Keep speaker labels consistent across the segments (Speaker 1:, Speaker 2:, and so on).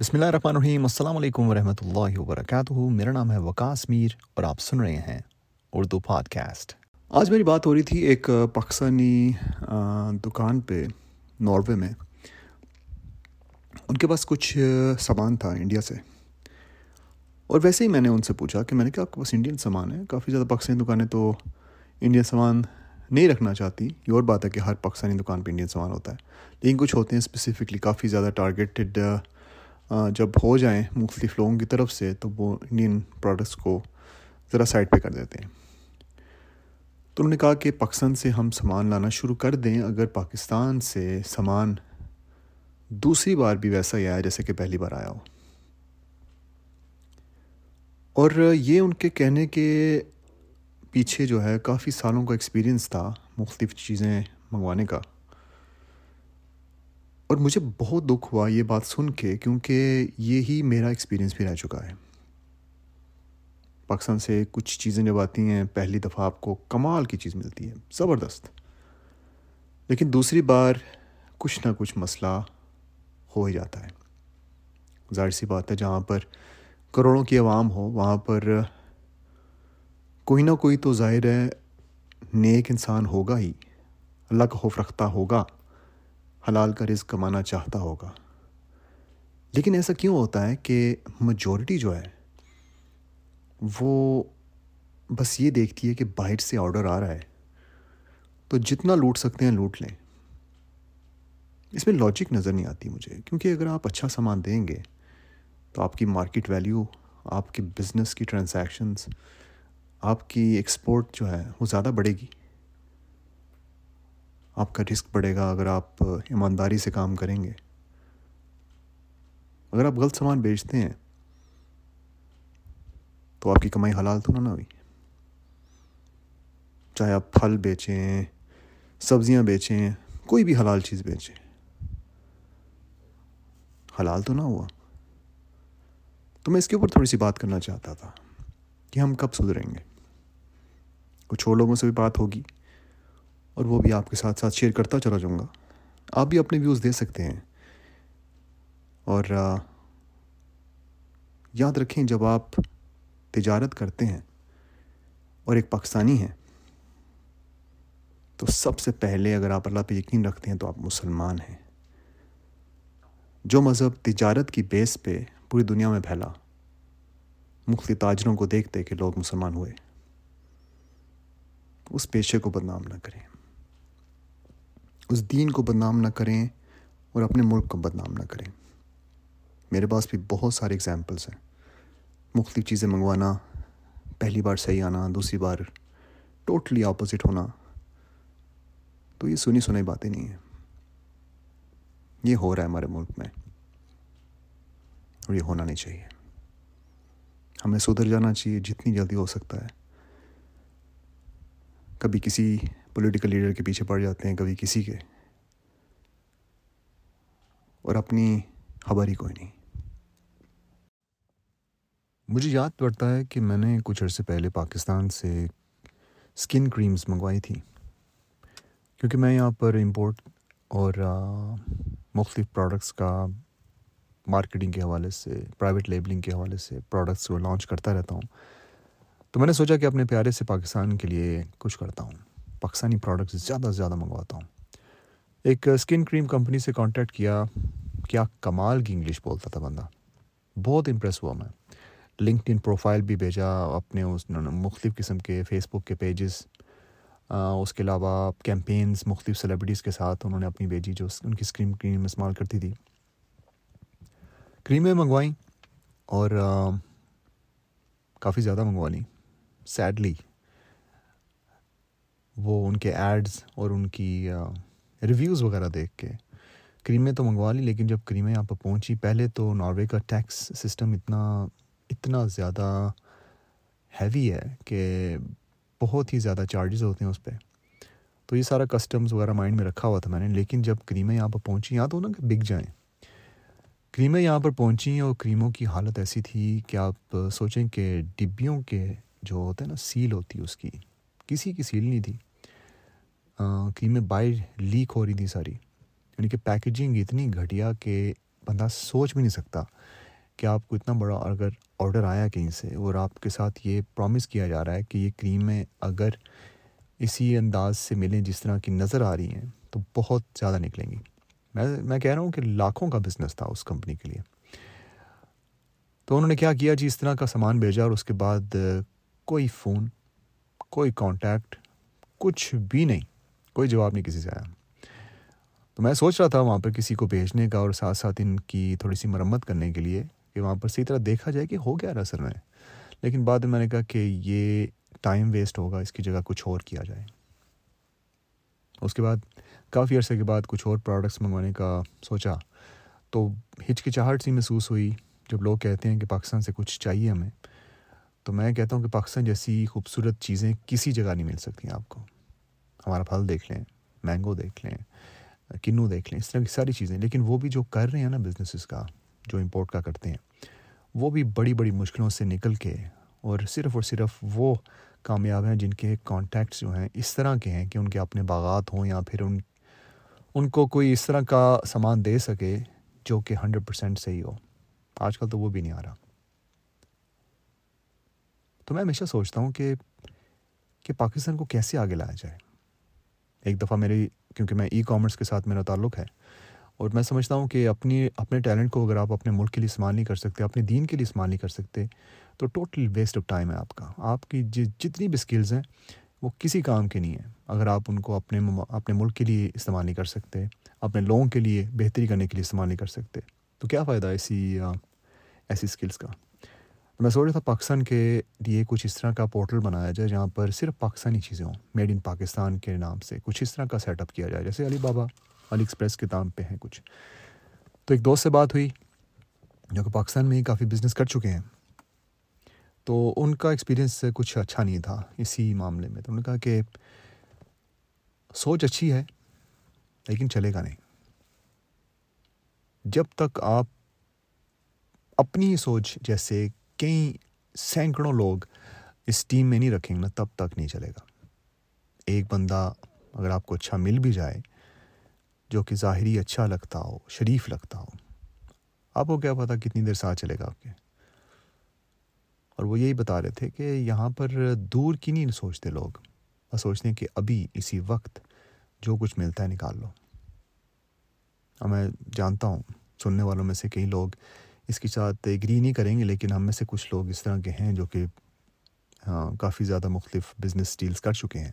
Speaker 1: بسم اللہ الرحمن الرحیم۔ السلام علیکم ورحمۃ اللہ وبرکاتہ۔ میرا نام ہے وکاس میر اور آپ سن رہے ہیں اردو پاڈ کاسٹ آج میری بات ہو رہی تھی ایک پاکستانی دکان پہ، ناروے میں۔ ان کے پاس کچھ سامان تھا انڈیا سے۔ اور ویسے ہی میں نے ان سے پوچھا کہ میں نے کہا آپ کے پاس انڈین سامان ہے۔ کافی زیادہ پاکستانی دکانیں تو انڈین سامان نہیں رکھنا چاہتی۔ یہ اور بات ہے کہ ہر پاکستانی دکان پہ انڈین سامان ہوتا ہے۔ لیکن کچھ ہوتے ہیں اسپیسیفکلی کافی زیادہ ٹارگیٹڈ جب ہو جائیں مختلف لوگوں کی طرف سے، تو وہ انڈین پروڈکٹس کو ذرا سائڈ پہ کر دیتے ہیں۔ تو انہوں نے کہا کہ پاکستان سے ہم سامان لانا شروع کر دیں۔ اگر پاکستان سے سامان دوسری بار بھی ویسا ہی آیا، جیسے کہ پہلی بار آیا ہو۔ اور یہ ان کے کہنے کے پیچھے جو ہے، کافی سالوں کا ایکسپیرینس تھا مختلف چیزیں منگوانے کا۔ اور مجھے بہت دکھ ہوا یہ بات سن کے کیونکہ یہی میرا ایکسپیرینس بھی رہ چکا ہے۔ پاکستان سے کچھ چیزیں جب آتی ہیں، پہلی دفعہ آپ کو کمال کی چیز ملتی ہے، زبردست۔ لیکن دوسری بار کچھ نہ کچھ مسئلہ ہو ہی جاتا ہے۔ ظاہر سی بات ہے، جہاں پر کروڑوں کی عوام ہو، وہاں پر کوئی نہ کوئی تو ظاہر ہے، نیک انسان ہوگا ہی۔ اللہ کا خوف رکھتا ہوگا۔ حلال کا رزق کمانا چاہتا ہوگا۔ لیکن ایسا کیوں ہوتا ہے کہ میجورٹی جو ہے، وہ بس یہ دیکھتی ہے کہ باہر سے آرڈر آ رہا ہے۔ تو جتنا لوٹ سکتے ہیں لوٹ لیں۔ اس میں لاجک نظر نہیں آتی مجھے۔ کیونکہ اگر آپ اچھا سامان دیں گے، تو آپ کی مارکیٹ ویلیو آپ کی بزنس کی ٹرانزیکشنز آپ کی ایکسپورٹ جو ہے، وہ زیادہ بڑھے گی۔ آپ کا رسک بڑھے گا اگر آپ ایمانداری سے کام کریں گے۔ اگر آپ غلط سامان بیچتے ہیں، تو آپ کی کمائی حلال تو نہ ہوئی۔ چاہے آپ پھل بیچیں، سبزیاں بیچیں، کوئی بھی حلال چیز بیچیں، حلال تو نہ ہوا۔ تو میں اس کے اوپر تھوڑی سی بات کرنا چاہتا تھا کہ ہم کب سدھریں گے۔ کچھ اور لوگوں سے بھی بات ہوگی۔ اور وہ بھی آپ کے ساتھ ساتھ شیئر کرتا چلا جاؤں گا۔ آپ بھی اپنے ویوز دے سکتے ہیں۔ اور یاد رکھیں جب آپ تجارت کرتے ہیں اور ایک پاکستانی ہیں، تو سب سے پہلے اگر آپ اللہ پہ یقین رکھتے ہیں تو آپ مسلمان ہیں۔ جو مذہب تجارت کی بیس پہ پوری دنیا میں پھیلا، مختلف تاجروں کو دیکھتے کہ لوگ مسلمان ہوئے۔ اس پیشے کو بدنام نہ کریں۔ اس دین کو بدنام نہ کریں اور اپنے ملک کو بدنام نہ کریں۔ میرے پاس بھی بہت سارے اگزامپلس ہیں۔ مختلف چیزیں منگوانا، پہلی بار صحیح آنا، دوسری بار ٹوٹلی اپوزٹ ہونا۔ تو یہ سنی سنائی باتیں نہیں ہیں۔ یہ ہو رہا ہے ہمارے ملک میں۔ اور یہ ہونا نہیں چاہیے۔ ہمیں سدھر جانا چاہیے جتنی جلدی ہو سکتا ہے۔ کبھی کسی پولیٹیکل لیڈر کے پیچھے پڑ جاتے ہیں کبھی کسی کے۔ اور اپنی خبر ہی کوئی نہیں۔ مجھے یاد پڑتا ہے کہ میں نے کچھ عرصے پہلے پاکستان سے اسکن کریمز منگوائی تھی۔ کیونکہ میں یہاں پر امپورٹ اور مختلف پروڈکٹس کا مارکیٹنگ کے حوالے سے پرائیویٹ لیبلنگ کے حوالے سے پروڈکٹس کو لانچ کرتا رہتا ہوں۔ تو میں نے سوچا کہ اپنے پیارے سے پاکستان کے لیے کچھ کرتا ہوں۔ پاکستانی پروڈکٹس زیادہ سے زیادہ منگواتا ہوں۔ ایک اسکن کریم کمپنی سے کانٹیکٹ کیا کیا کمال کی انگلش بولتا تھا بندہ۔ بہت امپریس ہوا میں۔ لنکڈ ان پروفائل بھی بھیجا، اپنے اس مختلف قسم کے فیس بک کے پیجز اس کے علاوہ کیمپینز مختلف سیلیبریٹیز کے ساتھ انہوں نے اپنی بھیجی جو ان کی اسکرین کریم استعمال کرتی تھی۔ کریمیں منگوائیں اور کافی زیادہ منگوا لیں۔ سیڈلی وہ ان کے ایڈز اور ان کی ریویوز وغیرہ دیکھ کے کریمیں تو منگوا لی، لیکن جب کریمیں یہاں پہ پہنچی، پہلے تو ناروے کا ٹیکس سسٹم اتنا اتنا زیادہ ہیوی ہے کہ بہت ہی زیادہ چارجز ہوتے ہیں اس پہ۔ تو یہ سارا کسٹمز وغیرہ مائنڈ میں رکھا ہوا تھا میں نے، لیکن جب کریمیں یہاں پہ پہنچی، یہاں تو نا کہ بک جائیں۔ کریمیں یہاں پر پہنچیں اور کریموں کی حالت ایسی تھی کہ آپ سوچیں کہ ڈبیوں کے جو ہوتے ہیں نا سیل ہوتی اس کی، کسی کی سیل نہیں تھی۔ کریمیں باہر لیک ہو رہی تھی ساری۔ یعنی کہ پیکیجنگ اتنی گھٹیا کہ بندہ سوچ بھی نہیں سکتا کہ آپ کو اتنا بڑا اگر آڈر آیا کہیں سے اور آپ کے ساتھ یہ پرومس کیا جا رہا ہے کہ یہ کریمیں اگر اسی انداز سے ملیں جس طرح کی نظر آ رہی ہیں، تو بہت زیادہ نکلیں گی۔ میں میں کہہ رہا ہوں کہ لاکھوں کا بزنس تھا اس کمپنی کے لیے۔ تو انہوں نے کیا کیا جی؟ اس طرح کا سامان بھیجا اور اس کے بعد کوئی فون کوئی کانٹیکٹ کچھ بھی نہیں۔ کوئی جواب نہیں کسی سے آیا۔ تو میں سوچ رہا تھا وہاں پر کسی کو بھیجنے کا اور ساتھ ساتھ ان کی تھوڑی سی مرمت کرنے کے لیے کہ وہاں پر صحیح طرح دیکھا جائے کہ ہو گیا رہا سر میں۔ لیکن بعد میں میں نے کہا کہ یہ ٹائم ویسٹ ہوگا، اس کی جگہ کچھ اور کیا جائے۔ اس کے بعد کافی عرصے کے بعد کچھ اور پروڈکٹس منگوانے کا سوچا۔ تو ہچکچاہٹ سی محسوس ہوئی۔ جب لوگ کہتے ہیں کہ پاکستان سے کچھ چاہیے ہمیں، تو میں کہتا ہوں کہ پاکستان جیسی خوبصورت چیزیں کسی جگہ نہیں مل سکتی آپ کو۔ ہمارا پھل دیکھ لیں، مینگو دیکھ لیں، کنو دیکھ لیں، اس طرح کی ساری چیزیں۔ لیکن وہ بھی جو کر رہے ہیں نا بزنسز کا، جو امپورٹ کا کرتے ہیں، وہ بھی بڑی بڑی مشکلوں سے نکل کے اور صرف اور صرف وہ کامیاب ہیں جن کے کانٹیکٹس جو ہیں اس طرح کے ہیں کہ ان کے اپنے باغات ہوں یا پھر ان ان کو کوئی اس طرح کا سامان دے سکے جو کہ ہنڈریڈ پرسینٹ صحیح ہو۔ آج کل تو وہ بھی نہیں آ رہا۔ تو میں ہمیشہ سوچتا ہوں کہ کہ پاکستان کو کیسے آگے لایا جائے؟ ایک دفعہ میری کیونکہ میں ای کامرس کے ساتھ میرا تعلق ہے، اور میں سمجھتا ہوں کہ اپنی، اپنے ٹیلنٹ کو اگر آپ اپنے ملک کے لیے استعمال نہیں کر سکتے، اپنے دین کے لیے استعمال نہیں کر سکتے، تو ٹوٹل ویسٹ آف ٹائم ہے آپ کا۔ آپ کی جتنی بھی اسکلز ہیں، وہ کسی کام کے نہیں ہیں۔ اگر آپ ان کو اپنے اپنے ملک کے لیے استعمال نہیں کر سکتے، اپنے لوگوں کے لیے بہتری کرنے کے لیے استعمال نہیں کر سکتے، تو کیا فائدہ ایسی ایسی اسکلس کا؟ میں سوچ رہا تھا پاکستان کے لیے کچھ اس طرح کا پورٹل بنایا جائے جہاں پر صرف پاکستانی چیزیں ہوں میڈ ان پاکستان کے نام سے کچھ اس طرح کا سیٹ اپ کیا جائے، جیسے علی بابا علی ایکسپریس کے نام پہ ہیں کچھ۔ تو ایک دوست سے بات ہوئی، جو کہ پاکستان میں ہی کافی بزنس کر چکے ہیں۔ تو ان کا ایکسپیرینس کچھ اچھا نہیں تھا اسی معاملے میں۔ تو انہوں نے کہا کہ سوچ اچھی ہے، لیکن چلے گا نہیں۔ جب تک آپ اپنی سوچ جیسے کئی سینکڑوں لوگ اس ٹیم میں نہیں رکھیں گے نا، تب تک نہیں چلے گا۔ ایک بندہ اگر آپ کو اچھا مل بھی جائے، جو کہ ظاہری اچھا لگتا ہو، شریف لگتا ہو، آپ کو کیا پتا کتنی دیر ساتھ چلے گا آپ کے۔ اور وہ یہی بتا رہے تھے کہ یہاں پر دور کی نہیں سوچتے لوگ وہ سوچتے ہیں کہ ابھی اسی وقت جو کچھ ملتا ہے نکال لو۔ اور میں جانتا ہوں، سننے والوں میں سے کئی لوگ اس کے ساتھ ایگری نہیں کریں گے، لیکن ہم میں سے کچھ لوگ اس طرح کے ہیں جو کہ ہاں کافی زیادہ مختلف بزنس ڈیلز کر چکے ہیں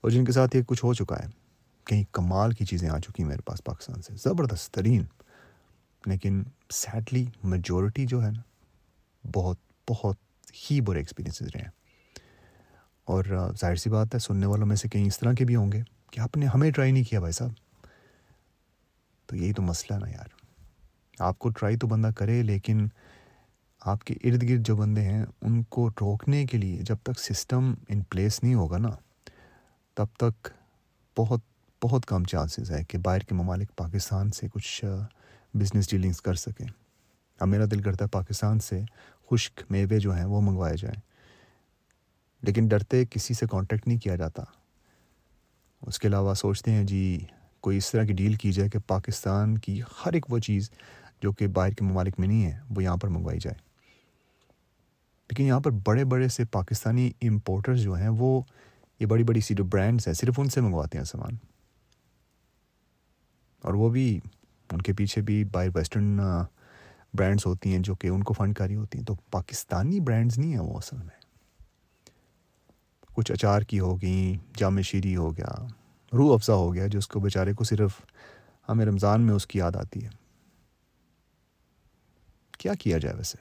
Speaker 1: اور جن کے ساتھ یہ کچھ ہو چکا ہے۔ کہیں کمال کی چیزیں آ چکی ہیں میرے پاس پاکستان سے۔ زبردست ترین۔ لیکن سیڈلی میجورٹی جو ہے نا، بہت بہت ہی برے ایکسپیرینسز رہے ہیں۔ اور ظاہر سی بات ہے، سننے والوں میں سے کہیں اس طرح کے بھی ہوں گے کہ آپ نے ہمیں ٹرائی نہیں کیا بھائی صاحب۔ تو یہی تو مسئلہ نا یار۔ آپ کو ٹرائی تو بندہ کرے، لیکن آپ کے ارد گرد جو بندے ہیں، ان کو روکنے کے لیے جب تک سسٹم ان پلیس نہیں ہوگا نا، تب تک بہت بہت کم چانسز ہے کہ باہر کے ممالک پاکستان سے کچھ بزنس ڈیلنگس کر سکیں۔ اب میرا دل کرتا ہے پاکستان سے خشک میوے جو ہیں وہ منگوائے جائیں۔ لیکن ڈرتے کسی سے کانٹیکٹ نہیں کیا جاتا۔ اس کے علاوہ سوچتے ہیں جی کوئی اس طرح کی ڈیل کی جائے کہ پاکستان کی ہر ایک وہ چیز جو کہ باہر کے ممالک میں نہیں ہے، وہ یہاں پر منگوائی جائے۔ لیکن یہاں پر بڑے بڑے سے پاکستانی امپورٹرز جو ہیں، وہ یہ بڑی بڑی سی جو برانڈس ہیں، صرف ان سے منگواتے ہیں سامان۔ اور وہ بھی ان کے پیچھے بھی باہر ویسٹرن برانڈس ہوتی ہیں جو کہ ان کو فنڈ کاری ہوتی ہیں۔ تو پاکستانی برانڈز نہیں ہیں وہ اصل میں۔ کچھ اچار کی ہو گئیں، جامع شیری ہو گیا، روح افزا ہو گیا، جو اس کو بیچارے کو صرف ہمیں رمضان میں اس کی یاد آتی ہے۔ کیا کیا جائے ویسے